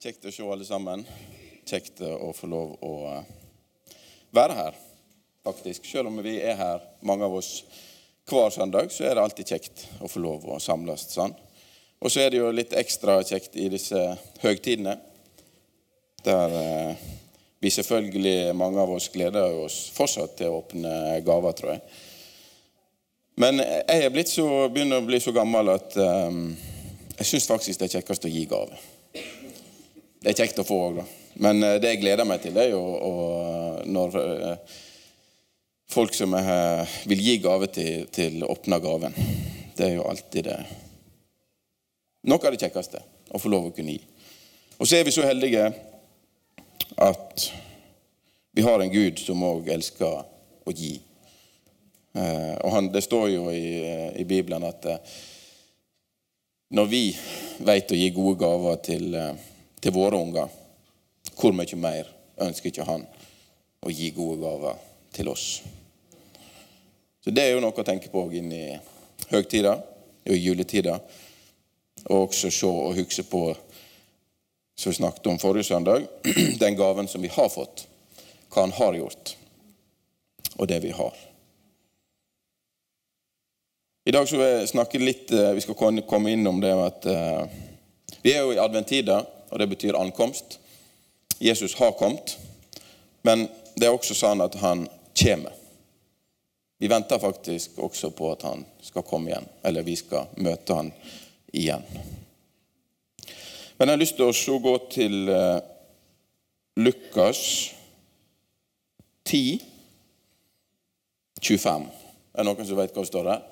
Kjekt å se alle sammen. Kjekt å få lov å eh, være her, faktisk. Selv om vi er her, mange av oss, hver søndag, så er det alltid kjekt å få lov å samles sånn. Og så er det jo litt ekstra kjekt i disse høgtidene, der eh, vi selvfølgelig, mange av oss, gleder oss fortsatt til å åpne gaver, tror jeg. Men jeg er blitt så, begynner å bli så gammel at um, jeg syns faktisk det er kjekkest å gi gave. Det er kjekt å få òg, da. Men eh, det jeg gleder meg til, er jo å, når eh, folk som er, vil gi gave til, til åpner gaven. Det er jo alltid det Noe av det kjekkeste å få lov å kunne gi. Og så er vi så heldige at vi har en Gud som òg elsker å gi. Eh, og han, Det står jo i, i Bibelen at når vi vet å gi gode gaver til til våre unger. Hvor mye mer ønsker ikke han å gi gode gaver til oss? Så Det er jo noe å tenke på inn i høgtida og i juletida. Og også se og huske på, som vi snakket om forrige søndag, den gaven som vi har fått. Hva han har gjort, og det vi har. I dag skal vi snakke litt, eh, vi skal komme innom det at uh, vi er jo i adventtida og det betyr ankomst. Jesus har kommet, men det er også sånn at han kommer. Vi venter faktisk også på at han skal komme igjen, eller vi skal møte han igjen. Men jeg har lyst til å gå til eh, Lukas 10, 25. Er det noen som vet hva det står der?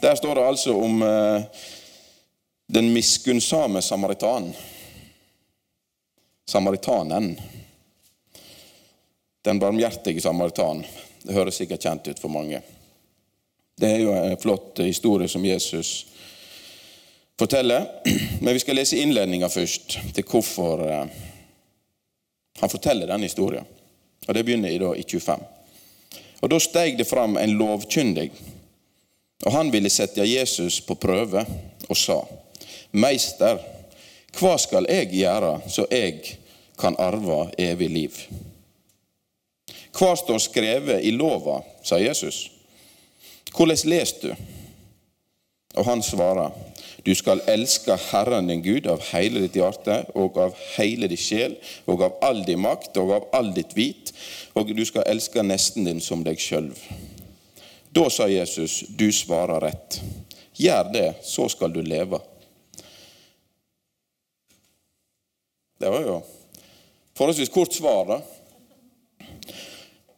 Der står det altså om eh, den miskunnsame samaritan. Samaritanen. Den barmhjertige samaritan. Det høres sikkert kjent ut for mange. Det er jo en flott historie som Jesus forteller. Men vi skal lese innledninga først til hvorfor eh, han forteller denne historien. Og Det begynner i 25. Og Da steg det fram en lovkyndig og han ville sette Jesus på prøve og sa, Meister, hva skal jeg gjøre så jeg kan arve evig liv? Hva står skrevet i lova, sa Jesus. Hvordan leser du? Og han svarer, du skal elske Herren din Gud av hele ditt hjerte og av hele ditt sjel og av all din makt og av all ditt vit, og du skal elske nesten din som deg sjøl. Da sa Jesus, 'Du svarer rett. Gjør det, så skal du leve.' Det var jo forholdsvis kort svar, da.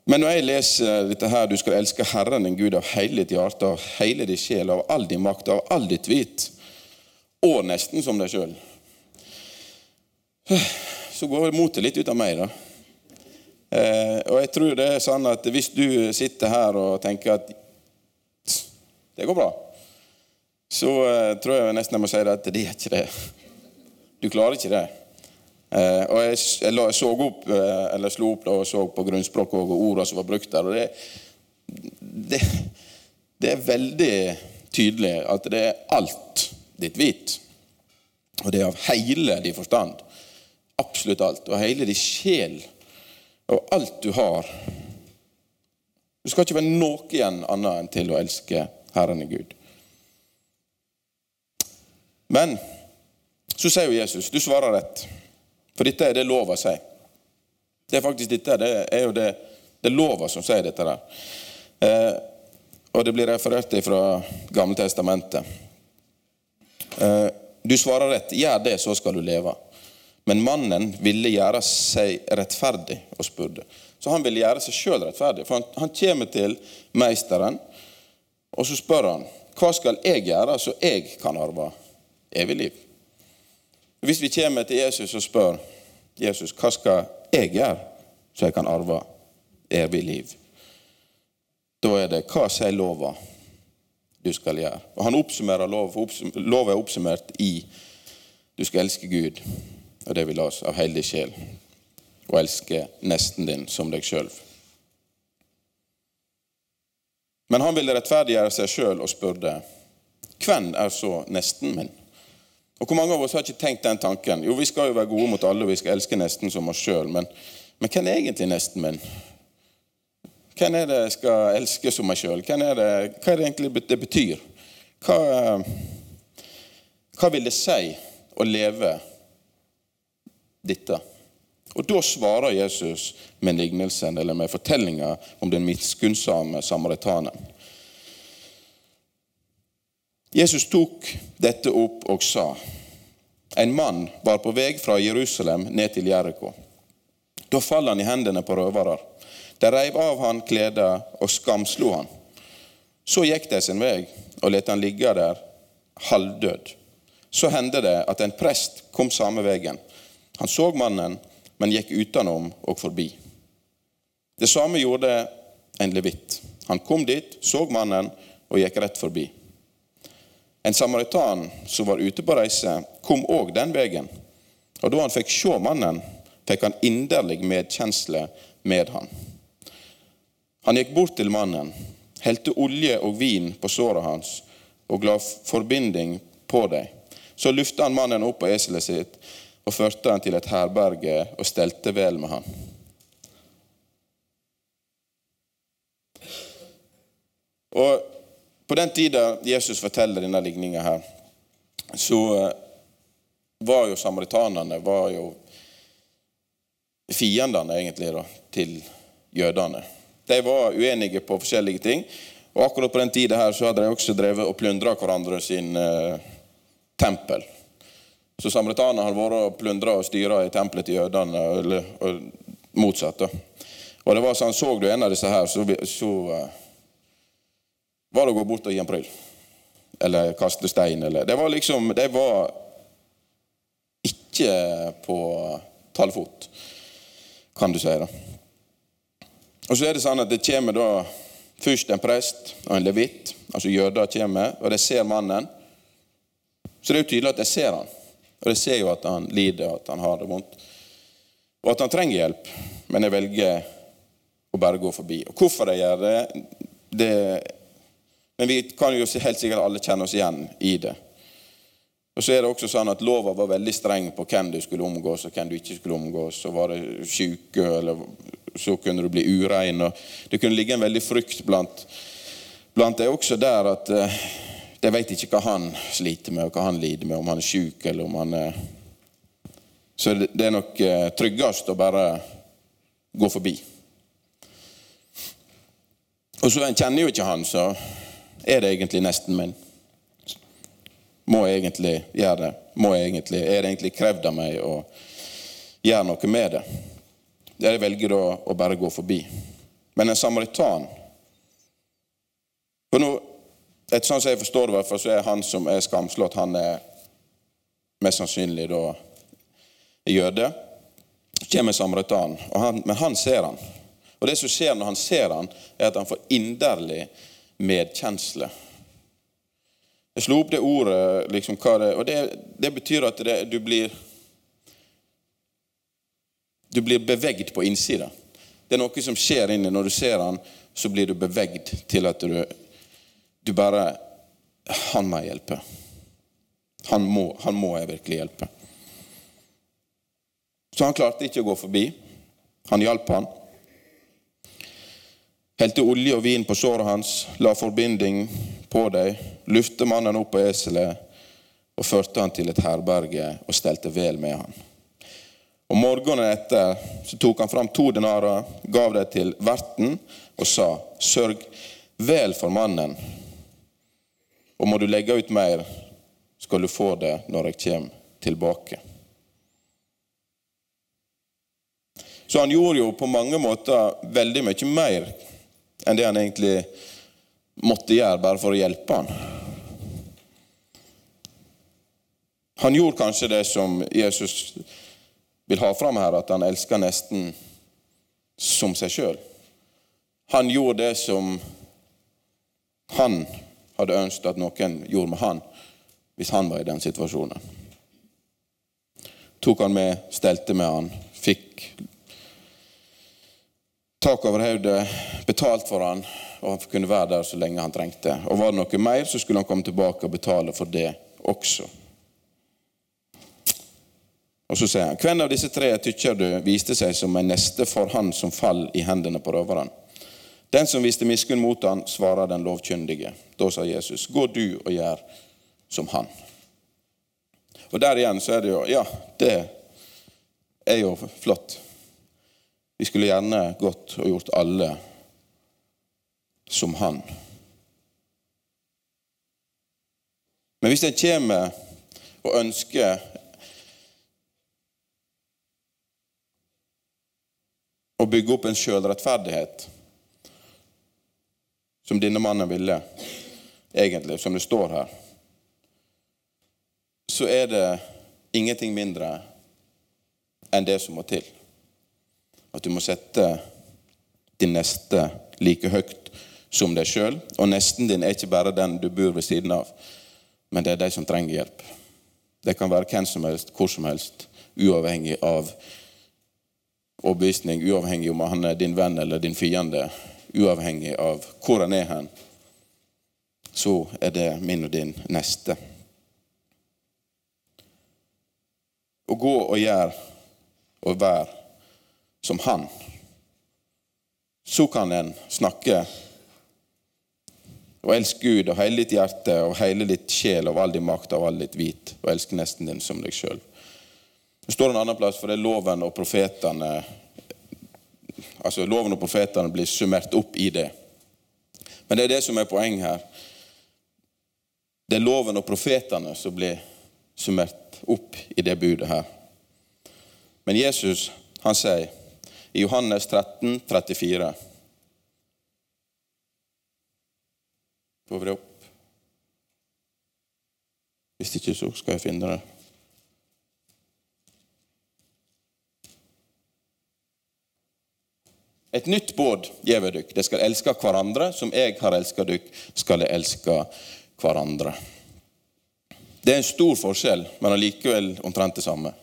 Men når jeg leser dette her, du skal elske Herren din Gud av hele ditt hjerte, av hele din sjel, av all din makt, av all ditt vit, og nesten som deg sjøl, så går motet litt ut av meg, da. Eh, og jeg tror det er sånn at hvis du sitter her og tenker at det går bra. Så uh, tror jeg nesten jeg må si det at det er ikke det. Du klarer ikke det. Uh, og jeg, jeg, så opp, uh, eller slo opp da, og så på grunnspråket og ordene som var brukt der. og det, det, det, er veldig tydelig at det er alt ditt vit. Og det er av hele din forstand. Absolutt alt. Og hele din sjel. Og alt du har. Du skal ikke være noe igjen annet enn til å elske Herren er Gud. Men så sier jo Jesus, du svarer rett, for dette er det lova sier. Det er faktisk dette, det er jo det, det lova som sier dette der. Eh, og det blir referert fra Gamle Testamentet. Eh, du svarer rett, gjør det, så skal du leve. Men mannen ville gjøre seg rettferdig og spurte. Så han ville gjøre seg sjøl rettferdig. For han, han kommer til meisteren og så spør han hva skal jeg gjøre så jeg kan arve evig liv? Hvis vi kommer til Jesus og spør Jesus, hva skal jeg gjøre så jeg kan arve evig liv? Da er det hva sier lova du skal gjøre? Og Han oppsummerer lov, for lova er oppsummert i du skal elske Gud, og det vil oss av hele sjel, og elske nesten din som deg sjøl. Men han ville rettferdiggjøre seg sjøl og spurte, Hvem er så nesten min? Og Hvor mange av oss har ikke tenkt den tanken? Jo, vi skal jo være gode mot alle, og vi skal elske nesten som oss sjøl. Men, men hvem er egentlig nesten min? Hvem er det jeg skal elske som meg sjøl? Hva er det egentlig det betyr? Hva, hva vil det si å leve dette? Og Da svarer Jesus med lignelsen, eller med fortellinga om den miskunnsomme samaritanen. Jesus tok dette opp og sa En mann var på vei fra Jerusalem ned til Jeriko. Da falt han i hendene på røvere. De reiv av han kledet og skamslo han. Så gikk de sin vei og lot han ligge der halvdød. Så hendte det at en prest kom samme veien. Han så mannen, men gikk utenom og forbi. Det samme gjorde en levitt. Han kom dit, så mannen og gikk rett forbi. En samaritan som var ute på reise, kom òg den veien. Og da han fikk se mannen, fikk han inderlig medkjensle med han. Han gikk bort til mannen, helte olje og vin på såret hans og la forbinding på dem. Så løftet han mannen opp på eselet sitt og førte han til et herberge og stelte vel med han. Og på den tida Jesus forteller denne ligninga her, så eh, var jo samaritanene var jo fiendene egentlig da, til jødene. De var uenige på forskjellige ting. Og akkurat på den tida her så hadde de også drevet og plyndra hverandre sin eh, tempel. Så samaritanerne hadde vært og plyndra og styra i tempelet til jødene, eller motsatt. Og det var sånn, Så du en av disse her, så, så eh, var det å gå bort og gi en pryl. Eller kaste stein. Eller. Det var liksom De var ikke på talefot, kan du si. da. Og så er det sånn at det kommer da først en prest og en levitt, altså jøder kommer, og de ser mannen. Så det er jo tydelig at de ser han. Og de ser jo at han lider, og at han har det vondt. Og at han trenger hjelp, men jeg velger å bare gå forbi. Og hvorfor jeg gjør det, det men vi kan jo helt sikkert alle kjenne oss igjen i det. Og så er det også sånn at Lova var veldig streng på hvem du skulle omgås, og hvem du ikke skulle omgås. Så var det syke, eller så kunne du bli urein. og Det kunne ligge en veldig frykt blant, blant det også der at de vet ikke hva han sliter med, og hva han lider med, om han er syk eller om han er Så det, er nok uh, tryggest å bare gå forbi. Og så En kjenner jo ikke han, så er det egentlig nesten min? Må jeg egentlig gjøre det? Må jeg egentlig, er det egentlig krevd av meg å gjøre noe med det? Jeg velger da å bare gå forbi. Men en samaritan for nå, et sånn som jeg forstår det, så er han som er skamslått, han er mest sannsynlig da jøde. Så kommer samaritanen, men han ser han. Og det som skjer når han ser han, er at han får inderlig medkjensle. Jeg slo opp det ordet, liksom, det, og det, det, betyr at det, du blir Du blir bevegd på innsida. Det er noe som skjer inni. Når du ser han, så blir du bevegd til at du, du bare Han må jeg hjelpe. Han må, han må jeg virkelig hjelpe. Så han klarte ikke å gå forbi. Han hjalp han helte olje og vin på såret hans, la forbinding på dem, lufte mannen opp på eselet og førte han til et herberge og stelte vel med han. Og Morgenen etter så tok han fram to denarer, gav dem til verten og sa:" Sørg vel for mannen, og må du legge ut mer, skal du få det når jeg kommer tilbake. Så han gjorde jo på mange måter veldig mye mer enn det han egentlig måtte gjøre bare for å hjelpe han. Han gjorde kanskje det som Jesus vil ha fram her, at han elsker nesten som seg sjøl. Han gjorde det som han hadde ønsket at noen gjorde med han hvis han var i den situasjonen. Tok han med, stelte med han, fikk tak over hodet, betalt for han og han kunne være der så lenge han trengte. Og var det noe mer, så skulle han komme tilbake og betale for det også. Og så sier han, Hvem av disse tre tykker du viste seg som en neste for han som fall i hendene på røveren? Den som viste miskunn mot han, svarer den lovkyndige. Da sa Jesus, gå du og gjør som han. Og der igjen så er det jo Ja, det er jo flott. Vi skulle gjerne gått og gjort alle som han. Men hvis en kommer og ønsker å bygge opp en sjølrettferdighet, som denne mannen ville, egentlig, som det står her, så er det ingenting mindre enn det som må til. At du må sette din neste like høyt som deg sjøl. Og nesten din er ikke bare den du bor ved siden av, men det er de som trenger hjelp. Det kan være hvem som helst, hvor som helst, uavhengig av overbevisning, uavhengig om han er din venn eller din fiende, uavhengig av hvor han er hen, så er det min og din neste. Å gå og gjøre og være som han, så kan en snakke og elske Gud av hele ditt hjerte og hele ditt sjel og all din makt og all ditt vit, og elske nesten din som deg sjøl. Det står en annen plass, for det er loven og profetene altså Loven og profetene blir summert opp i det. Men det er det som er poenget her. Det er loven og profetene som blir summert opp i det budet her. Men Jesus han sier i Johannes 13, 34 Får vi det opp? Hvis ikke, så skal jeg finne det. Et nytt båd gjev dykk. De skal elske hverandre. Som jeg har elska dykk, skal de elske hverandre. Det er en stor forskjell, men allikevel omtrent det samme.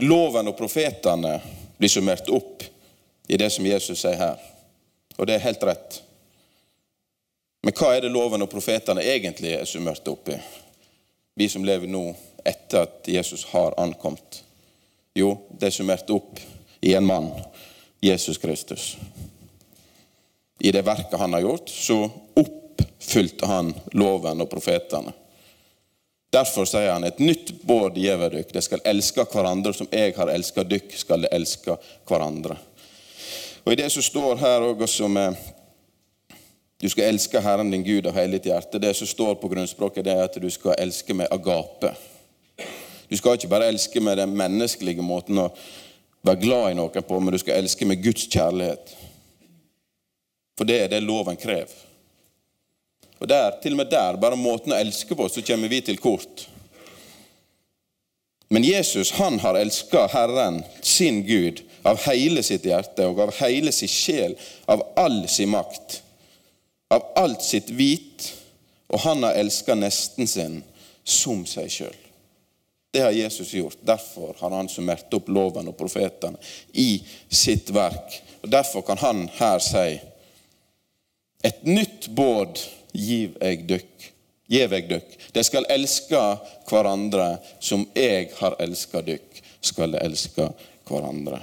Loven og profetene blir summert opp i det som Jesus sier her. Og det er helt rett. Men hva er det loven og profetene egentlig er summert opp i? Vi som lever nå etter at Jesus har ankommet. Jo, det er summert opp i en mann, Jesus Kristus. I det verket han har gjort, så oppfylte han loven og profetene. Derfor sier han et nytt båd gjev dykk. De skal elske hverandre som jeg har elska dykk, skal de elske hverandre. Og I det som står her også med du skal elske Herren din Gud av hele ditt hjerte. Det som står på grunnspråket, det er at du skal elske med agape. Du skal ikke bare elske med den menneskelige måten å være glad i noen på, men du skal elske med Guds kjærlighet. For det er det loven krever. Og der, til og med der, bare måten å elske på, så kommer vi til kort. Men Jesus han har elska Herren, sin Gud, av hele sitt hjerte og av hele sin sjel, av all sin makt, av alt sitt vit, og han har elska nesten sin som seg sjøl. Det har Jesus gjort. Derfor har han summert opp loven og profetene i sitt verk. Og Derfor kan han her si et nytt båd giv eg dykk. Gjev eg dykk. De skal elske hverandre som jeg har elska dykk, skal de elske hverandre.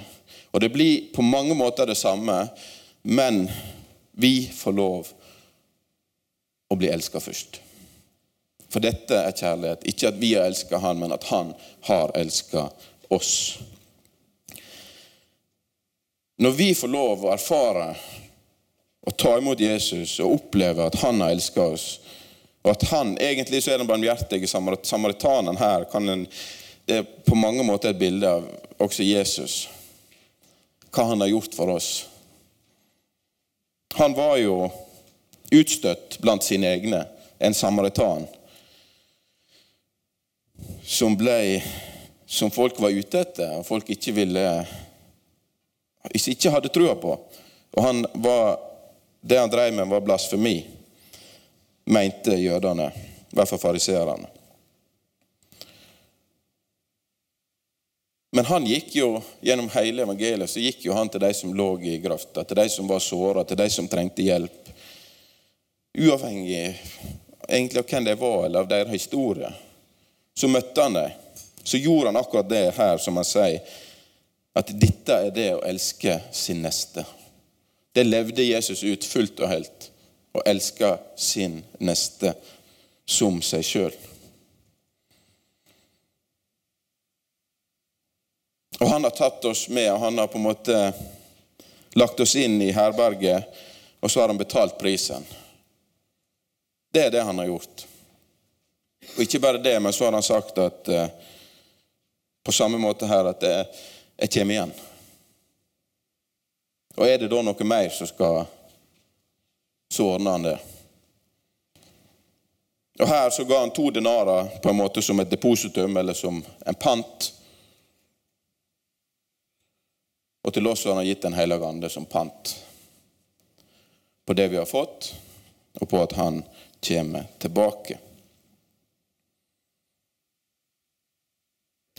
Og Det blir på mange måter det samme, men vi får lov å bli elska først. For dette er kjærlighet. Ikke at vi har elska Han, men at Han har elska oss. Når vi får lov å erfare og ta imot Jesus og oppleve at Han har elska oss, og at Han egentlig så er den barmhjertige samaritanen her en, Det er på mange måter et bilde av også Jesus. Hva han har gjort for oss. Han var jo utstøtt blant sine egne, en samaritan som ble som folk var ute etter, og folk ikke ville ikke hadde trua på. Og han var, Det han drev med, var blasfemi, mente jødene. I hvert fall fariseerne. Men han gikk jo gjennom hele evangeliet så gikk jo han til de som lå i grøfta, til de som var såra, til de som trengte hjelp. Uavhengig egentlig av hvem de var, eller av deres historie. Så møtte han dem. Så gjorde han akkurat det her, som han sier, at dette er det å elske sin neste. Det levde Jesus ut fullt og helt, å elske sin neste som seg sjøl. Og han har tatt oss med, og han har på en måte lagt oss inn i herberget, og så har han betalt prisen. Det er det han har gjort. Og ikke bare det, men så har han sagt at eh, på samme måte her at jeg, jeg kommer igjen. Og er det da noe mer som skal Så ordner han det. Og Her så ga han to denarer på en måte som et depositum eller som en pant. Og til oss har han gitt Den hellige ande som pant på det vi har fått, og på at han kommer tilbake.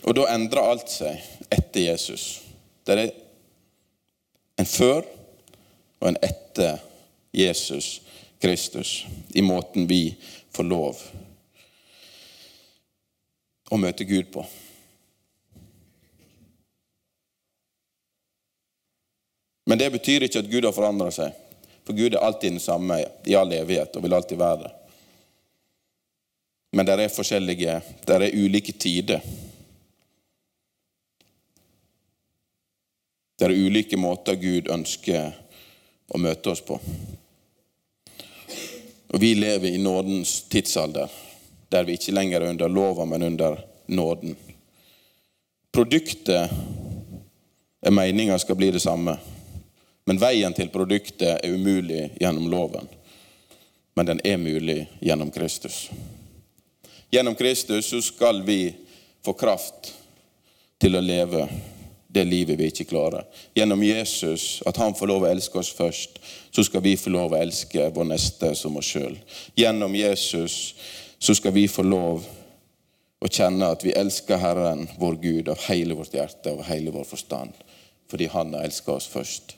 Og da endrer alt seg etter Jesus. Det er en før og en etter Jesus Kristus i måten vi får lov å møte Gud på. Men det betyr ikke at Gud har forandra seg. For Gud er alltid den samme i all evighet og vil alltid være det. Men det er forskjellige, det er ulike tider. Det er ulike måter Gud ønsker å møte oss på. Og Vi lever i nådens tidsalder, der vi ikke lenger er under lova, men under nåden. Produktet er meninga skal bli det samme. Men veien til produktet er umulig gjennom loven. Men den er mulig gjennom Kristus. Gjennom Kristus så skal vi få kraft til å leve det livet vi ikke klarer. Gjennom Jesus, at han får lov å elske oss først, så skal vi få lov å elske vår neste som oss sjøl. Gjennom Jesus så skal vi få lov å kjenne at vi elsker Herren, vår Gud, av hele vårt hjerte og hele vår forstand, fordi Han har elsket oss først.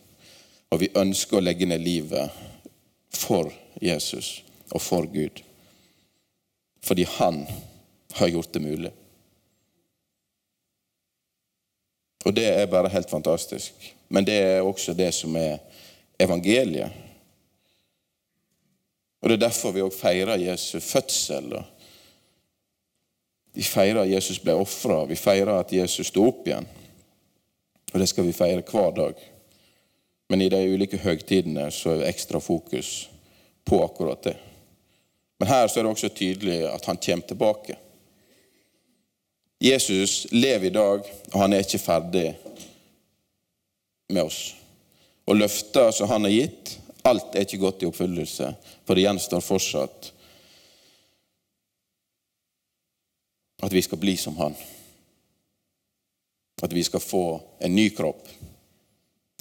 Og vi ønsker å legge ned livet for Jesus og for Gud. Fordi han har gjort det mulig. Og det er bare helt fantastisk. Men det er også det som er evangeliet. Og Det er derfor vi òg feirer Jesu fødsel. Vi feirer at Jesus ble ofra. Vi feirer at Jesus sto opp igjen. Og det skal vi feire hver dag. Men i de ulike høgtidene så er det ekstra fokus på akkurat det. Men her så er det også tydelig at han kommer tilbake. Jesus lever i dag, og han er ikke ferdig med oss. Og løfter som han har gitt, alt er ikke gått i oppfyllelse, for det gjenstår fortsatt at vi skal bli som han. At vi skal få en ny kropp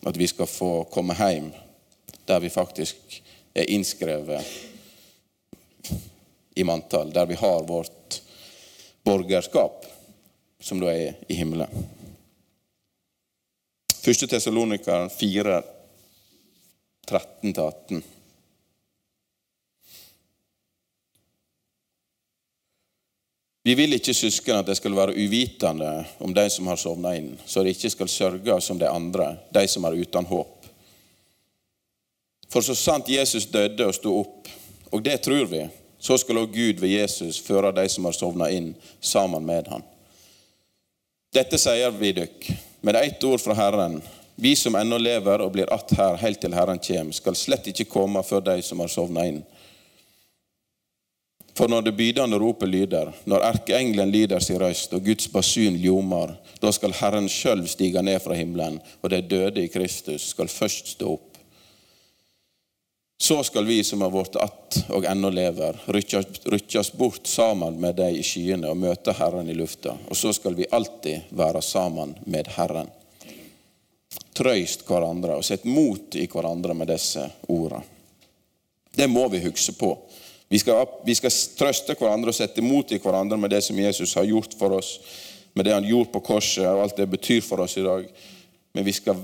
at vi skal få komme hjem der vi faktisk er innskrevet i manntall, der vi har vårt borgerskap, som da er i himmelen. Første Tessalonika 4, 13-18. Vi vil ikke søsken at de skal være uvitende om de som har sovna inn, så de ikke skal sørge som de andre, de som er uten håp. For så sant Jesus døde og sto opp, og det tror vi, så skal også Gud ved Jesus føre de som har sovna inn, sammen med han. Dette sier vi dykk, med ett ord fra Herren. Vi som ennå lever og blir att her helt til Herren kommer, skal slett ikke komme før de som har sovna inn. For når det bydende ropet lyder, når erkeengelen lyder sin røst og Guds basun ljomer, da skal Herren sjøl stige ned fra himmelen, og de døde i Kristus skal først stå opp. Så skal vi som har vært att og ennå lever, rykkes bort sammen med deg i skyene og møte Herren i lufta. Og så skal vi alltid være sammen med Herren. Trøyst hverandre og sett mot i hverandre med disse ordene. Det må vi huske på. Vi skal, vi skal trøste hverandre og sette mot i hverandre med det som Jesus har gjort for oss. med det han gjorde på korset, og alt det betyr for oss i dag. Men vi skal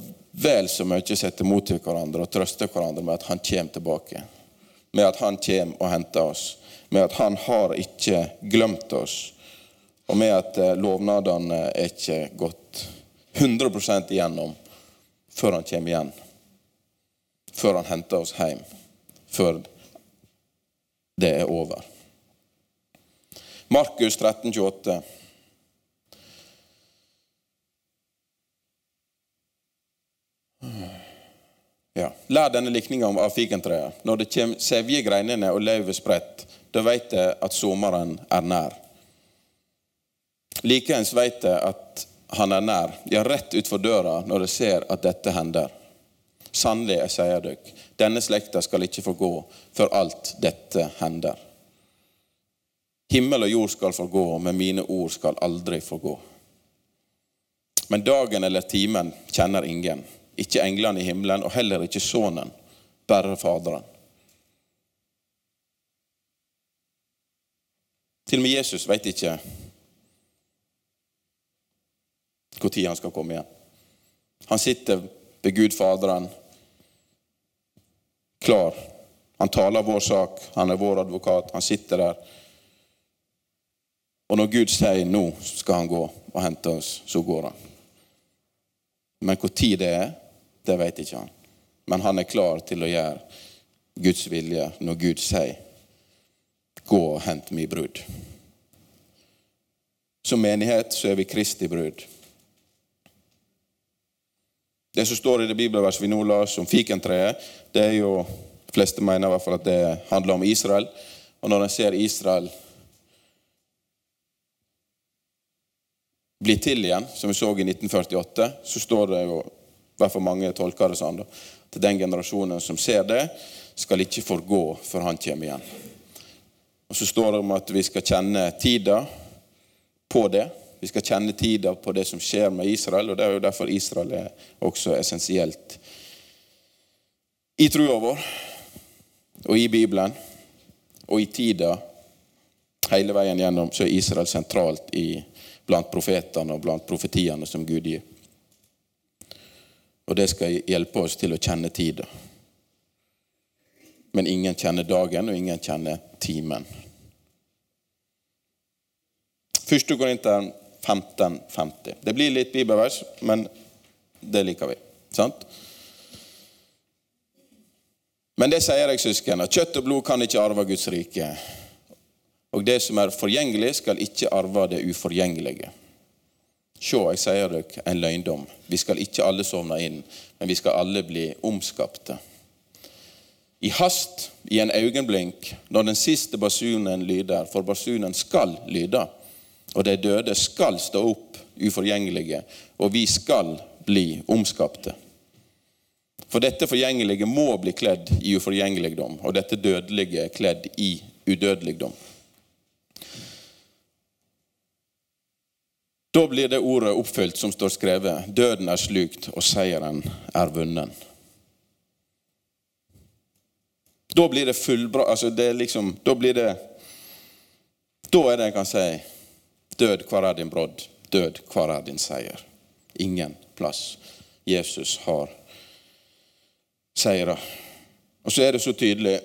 vel så mye sette mot til hverandre og trøste hverandre med at han kommer tilbake. Med at han kommer og henter oss. Med at han har ikke glemt oss. Og med at eh, lovnadene er ikke gått 100% igjennom før han kommer igjen. Før han henter oss hjem. Før det er over. Markus 13, 28. Ja. Lær denne likninga av fikentreet. Når det kommer sevje greinene og løvet spredt, da veit jeg at sommeren er nær. Likeens veit jeg at han er nær, ja, rett utfor døra, når jeg ser at dette hender. Sannelig, jeg sier dere, denne slekta skal ikke få gå før alt dette hender. Himmel og jord skal få gå, men mine ord skal aldri få gå. Men dagen eller timen kjenner ingen ikke englene i himmelen, og heller ikke Sønnen, bare Faderen. Til og med Jesus vet ikke når han skal komme igjen. Han sitter ved Gud Faderen, klar. Han taler vår sak, han er vår advokat. Han sitter der. Og når Gud sier 'nå skal han gå og hente oss', så går han. Men tid det er, det vet ikke han. Men han er klar til å gjøre Guds vilje når Gud sier 'gå og hent mi brud'. Som menighet så er vi Kristi brud. Det som står i det bibelverset vi nå las om fikentreet, det er jo de fleste mener i hvert fall at det handler om Israel. Og når en ser Israel bli til igjen, som vi så i 1948, så står det jo i hvert fall mange tolker det sånn. da. Til den generasjonen som ser det, skal ikke forgå før han kommer igjen. Og Så står det om at vi skal kjenne tida på det. Vi skal kjenne tida på det som skjer med Israel, og det er jo derfor Israel er også essensielt i trua vår og i Bibelen og i tida hele veien gjennom så er Israel sentralt i, blant profetene og blant profetiene som Gud gir. Og det skal hjelpe oss til å kjenne tida. Men ingen kjenner dagen, og ingen kjenner timen. 1. Korinteren 15, 50. Det blir litt bibelvers, men det liker vi. Sant? Men det sier jeg, søsken, at kjøtt og blod kan ikke arve Guds rike. Og det som er forgjengelig, skal ikke arve det uforgjengelige. Sjå, jeg sier dere en løgndom. Vi skal ikke alle sovne inn, men vi skal alle bli omskapte. I hast, i en øyeblink, når den siste basunen lyder, for basunen skal lyde, og de døde skal stå opp uforgjengelige, og vi skal bli omskapte. For dette forgjengelige må bli kledd i uforgjengeligdom, og dette dødelige kledd i udødeligdom. Da blir det ordet oppfylt som står skrevet. Døden er slukt, og seieren er vunnen. Da blir det fullbra... Altså, det er liksom Da blir det Da er det en kan si Død, hvor er din brodd? Død, hvor er din seier? Ingen plass. Jesus har seira. Og så er det så tydelig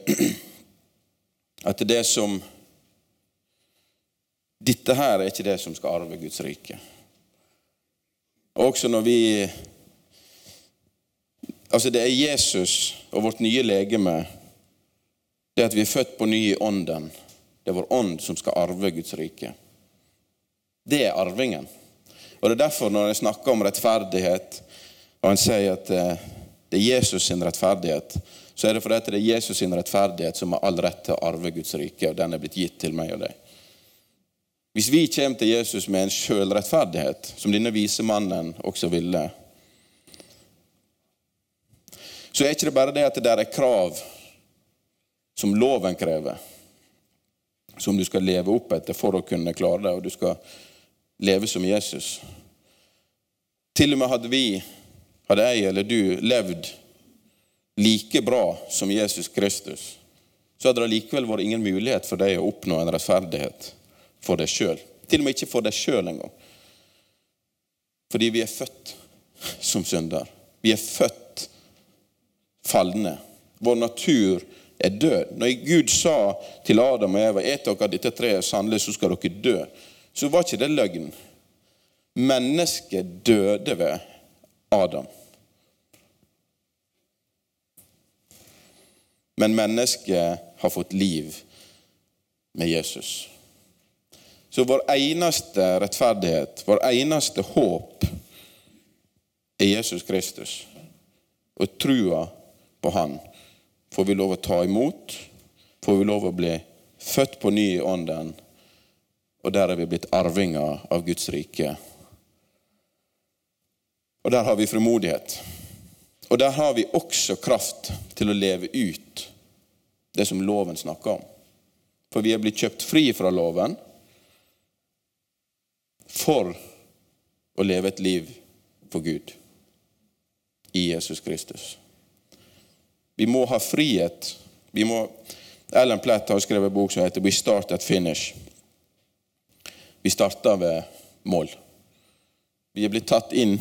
at det som dette her er ikke det som skal arve Guds rike. Også når vi Altså, det er Jesus og vårt nye legeme. Det at vi er født på ny i ånden. Det er vår ånd som skal arve Guds rike. Det er arvingen. Og Det er derfor når jeg snakker om rettferdighet, og en sier at eh, det er Jesus sin rettferdighet, så er det fordi det er Jesus sin rettferdighet som har all rett til å arve Guds rike, og den er blitt gitt til meg og deg. Hvis vi kommer til Jesus med en sjølrettferdighet, som denne vise mannen også ville, så er ikke det bare det at det der er krav som loven krever, som du skal leve opp etter for å kunne klare det, og du skal leve som Jesus. Til og med hadde vi, hadde jeg eller du, levd like bra som Jesus Kristus, så hadde det likevel vært ingen mulighet for deg å oppnå en rettferdighet for deg sjøl. Til og med ikke for deg sjøl engang. Fordi vi er født som synder. Vi er født falne. Vår natur er død. Når Gud sa til Adam og Eva et dere dette treet sannelig, så skal dere dø, så var ikke det løgn. Mennesket døde ved Adam. Men mennesket har fått liv med Jesus. Så vår eneste rettferdighet, vår eneste håp, er Jesus Kristus. Og trua på Han får vi lov å ta imot, får vi lov å bli født på ny i Ånden, og der er vi blitt arvinger av Guds rike. Og der har vi frimodighet. Og der har vi også kraft til å leve ut det som loven snakker om. For vi er blitt kjøpt fri fra loven for å leve et liv for Gud i Jesus Kristus. Vi må ha frihet. Vi må, Ellen Plett har skrevet en bok som heter 'We Start at Finish'. Vi starter ved mål. Vi er blitt tatt inn.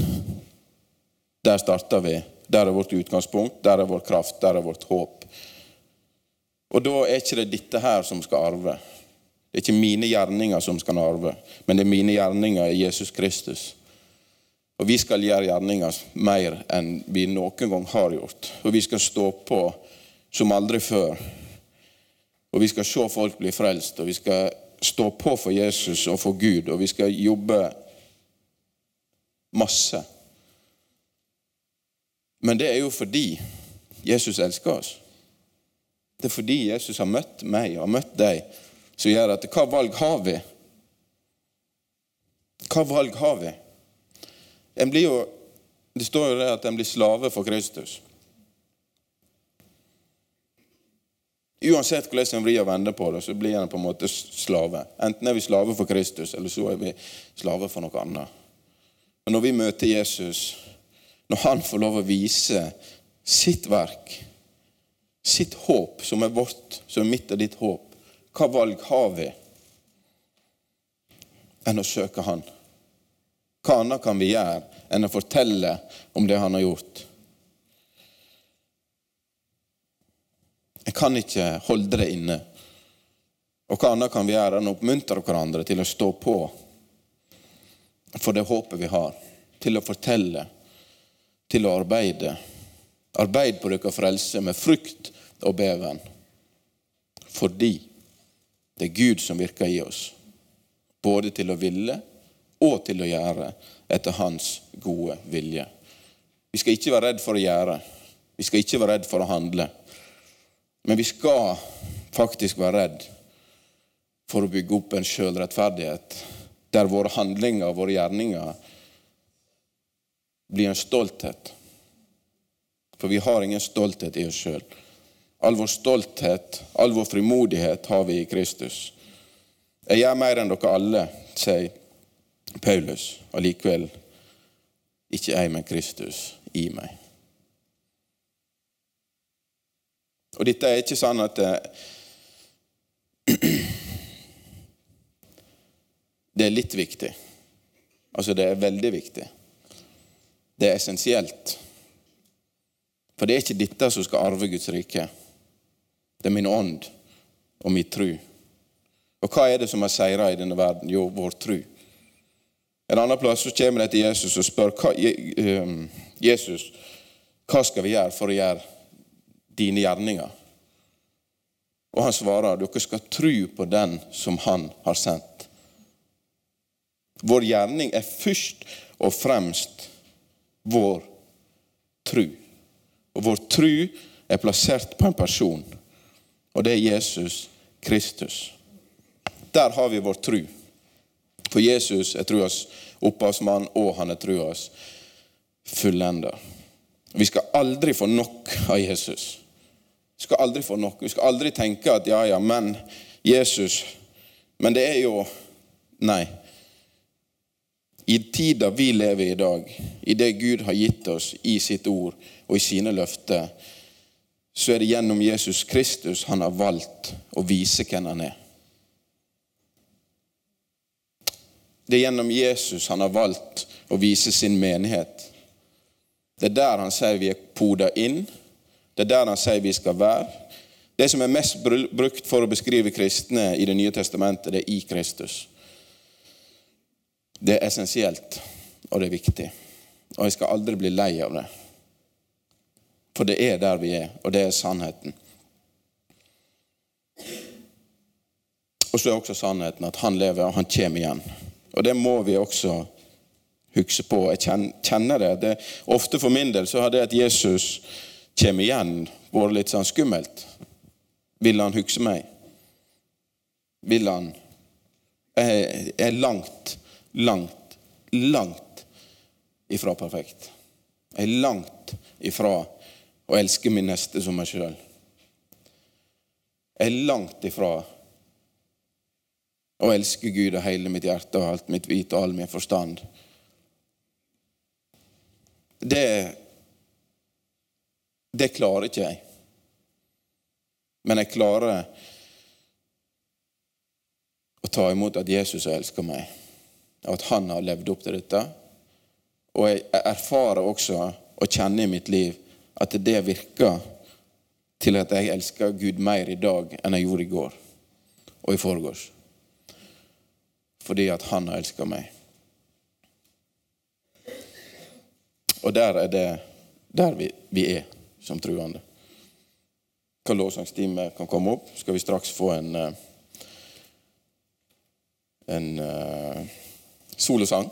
Der starter vi. Der er vårt utgangspunkt, der er vår kraft, der er vårt håp. Og da er ikke det dette her som skal arve. Det er ikke mine gjerninger som skal arve, men det er mine gjerninger i Jesus Kristus. Og vi skal gjøre gjerninger mer enn vi noen gang har gjort. Og vi skal stå på som aldri før. Og vi skal se folk bli frelst, og vi skal stå på for Jesus og for Gud, og vi skal jobbe masse. Men det er jo fordi Jesus elsker oss. Det er fordi Jesus har møtt meg og har møtt deg, som gjør at hva valg har vi? Hva valg har vi? En blir jo, det står jo det at en blir slave for Kristus. Uansett hvordan en vrir og vender på det, så blir en på en måte slave. Enten er vi slave for Kristus, eller så er vi slave for noe annet. Men når vi møter Jesus, når han får lov å vise sitt verk, sitt håp, som er vårt, som er mitt og ditt håp, hva valg har vi enn å søke Han? Hva annet kan vi gjøre enn å fortelle om det han har gjort? Jeg kan ikke holde det inne. Og hva annet kan vi gjøre enn å oppmuntre hverandre til å stå på for det håpet vi har, til å fortelle, til å arbeide. Arbeid på deres frelse med frykt og beven. Fordi det er Gud som virker i oss, både til å ville og til å gjøre etter Hans gode vilje. Vi skal ikke være redd for å gjøre. Vi skal ikke være redd for å handle. Men vi skal faktisk være redd for å bygge opp en sjølrettferdighet der våre handlinger og våre gjerninger blir en stolthet. For vi har ingen stolthet i oss sjøl. All vår stolthet, all vår frimodighet har vi i Kristus. Jeg gjør mer enn dere alle, sier Paulus, allikevel ikke jeg, men Kristus i meg. Og dette er ikke sånn at det, det er litt viktig. Altså, det er veldig viktig. Det er essensielt. For det er ikke dette som skal arve Guds rike. Det er min ånd og min tru. Og hva er det som har seira i denne verden? Jo, vår tru. En annen plass så kommer de til Jesus og spør hva, ehm, Jesus, hva skal vi gjøre for å gjøre dine gjerninger. Og han svarer dere skal tro på den som han har sendt. Vår gjerning er først og fremst vår tru. Og vår tru er plassert på en person, og det er Jesus Kristus. Der har vi vår tru. For Jesus er truas opphavsmann, og han er truas fullender. Vi skal aldri få nok av Jesus. Vi skal aldri få nok. Vi skal aldri tenke at ja, ja, men Jesus Men det er jo Nei. I tida vi lever i i dag, i det Gud har gitt oss i sitt ord og i sine løfter, så er det gjennom Jesus Kristus han har valgt å vise hvem han er. Det er gjennom Jesus han har valgt å vise sin menighet. Det er der han sier vi er poda inn. Det er der han sier vi skal være. Det som er mest brukt for å beskrive kristne i Det nye testamentet, det er i Kristus. Det er essensielt, og det er viktig. Og jeg skal aldri bli lei av det. For det er der vi er, og det er sannheten. Og så er også sannheten at han lever, og han kommer igjen. Og det må vi også huske på. Jeg kjenner det. det ofte for min del så har det at Jesus kommer igjen, vært litt sånn skummelt. Vil han huske meg? Vil han Jeg er langt, langt, langt ifra perfekt. Jeg er langt ifra å elske min neste som meg sjøl. Jeg er langt ifra å elske Gud av hele mitt hjerte og alt mitt vit og all min forstand. Det, det klarer ikke jeg. Men jeg klarer å ta imot at Jesus elsker meg, og at han har levd opp til dette. Og jeg erfarer også og kjenner i mitt liv at det virker til at jeg elsker Gud mer i dag enn jeg gjorde i går og i forgårs. Fordi at han har elska meg. Og der er det der vi, vi er som truende. Hva lovsangstime kan komme opp, skal vi straks få en eh, en uh, solosang.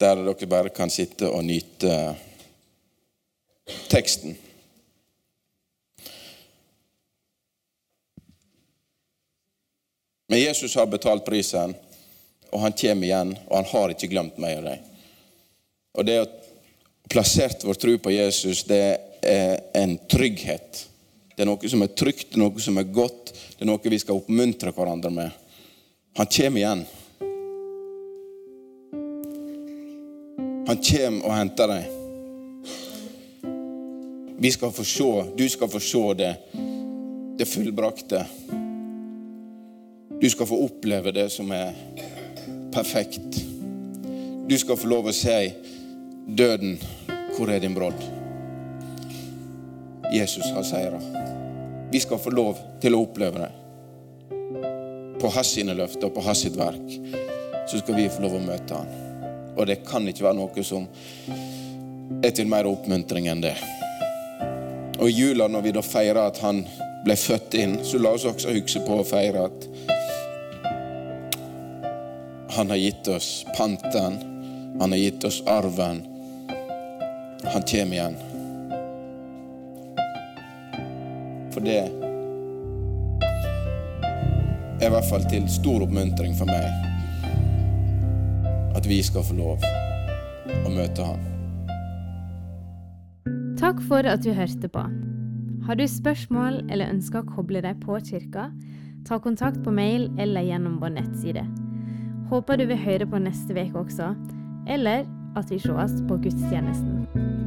Der dere bare kan sitte og nyte teksten. Men Jesus har betalt prisen, og han kommer igjen, og han har ikke glemt meg og deg. Og det å plassert vår tro på Jesus, det er en trygghet. Det er noe som er trygt, det er noe som er godt, det er noe vi skal oppmuntre hverandre med. Han kommer igjen. Han kommer og henter deg. Vi skal få se, du skal få se det, det fullbrakte. Du skal få oppleve det som er perfekt. Du skal få lov å si døden, hvor er din brodd? Jesus har seira. Vi skal få lov til å oppleve det. På hans sine løfter og på hans sitt verk så skal vi få lov å møte han. Og det kan ikke være noe som er til mer oppmuntring enn det. Og i jula, når vi da feirer at han ble født inn, så la oss også huske på å feire at han har gitt oss panten. Han har gitt oss arven. Han kommer igjen. For det er i hvert fall til stor oppmuntring for meg at vi skal få lov å møte han. Takk for at du hørte på. Har du spørsmål eller ønsker å koble deg på kirka, ta kontakt på mail eller gjennom vår nettside. Håper du vil høre på neste uke også, eller at vi sees på gudstjenesten.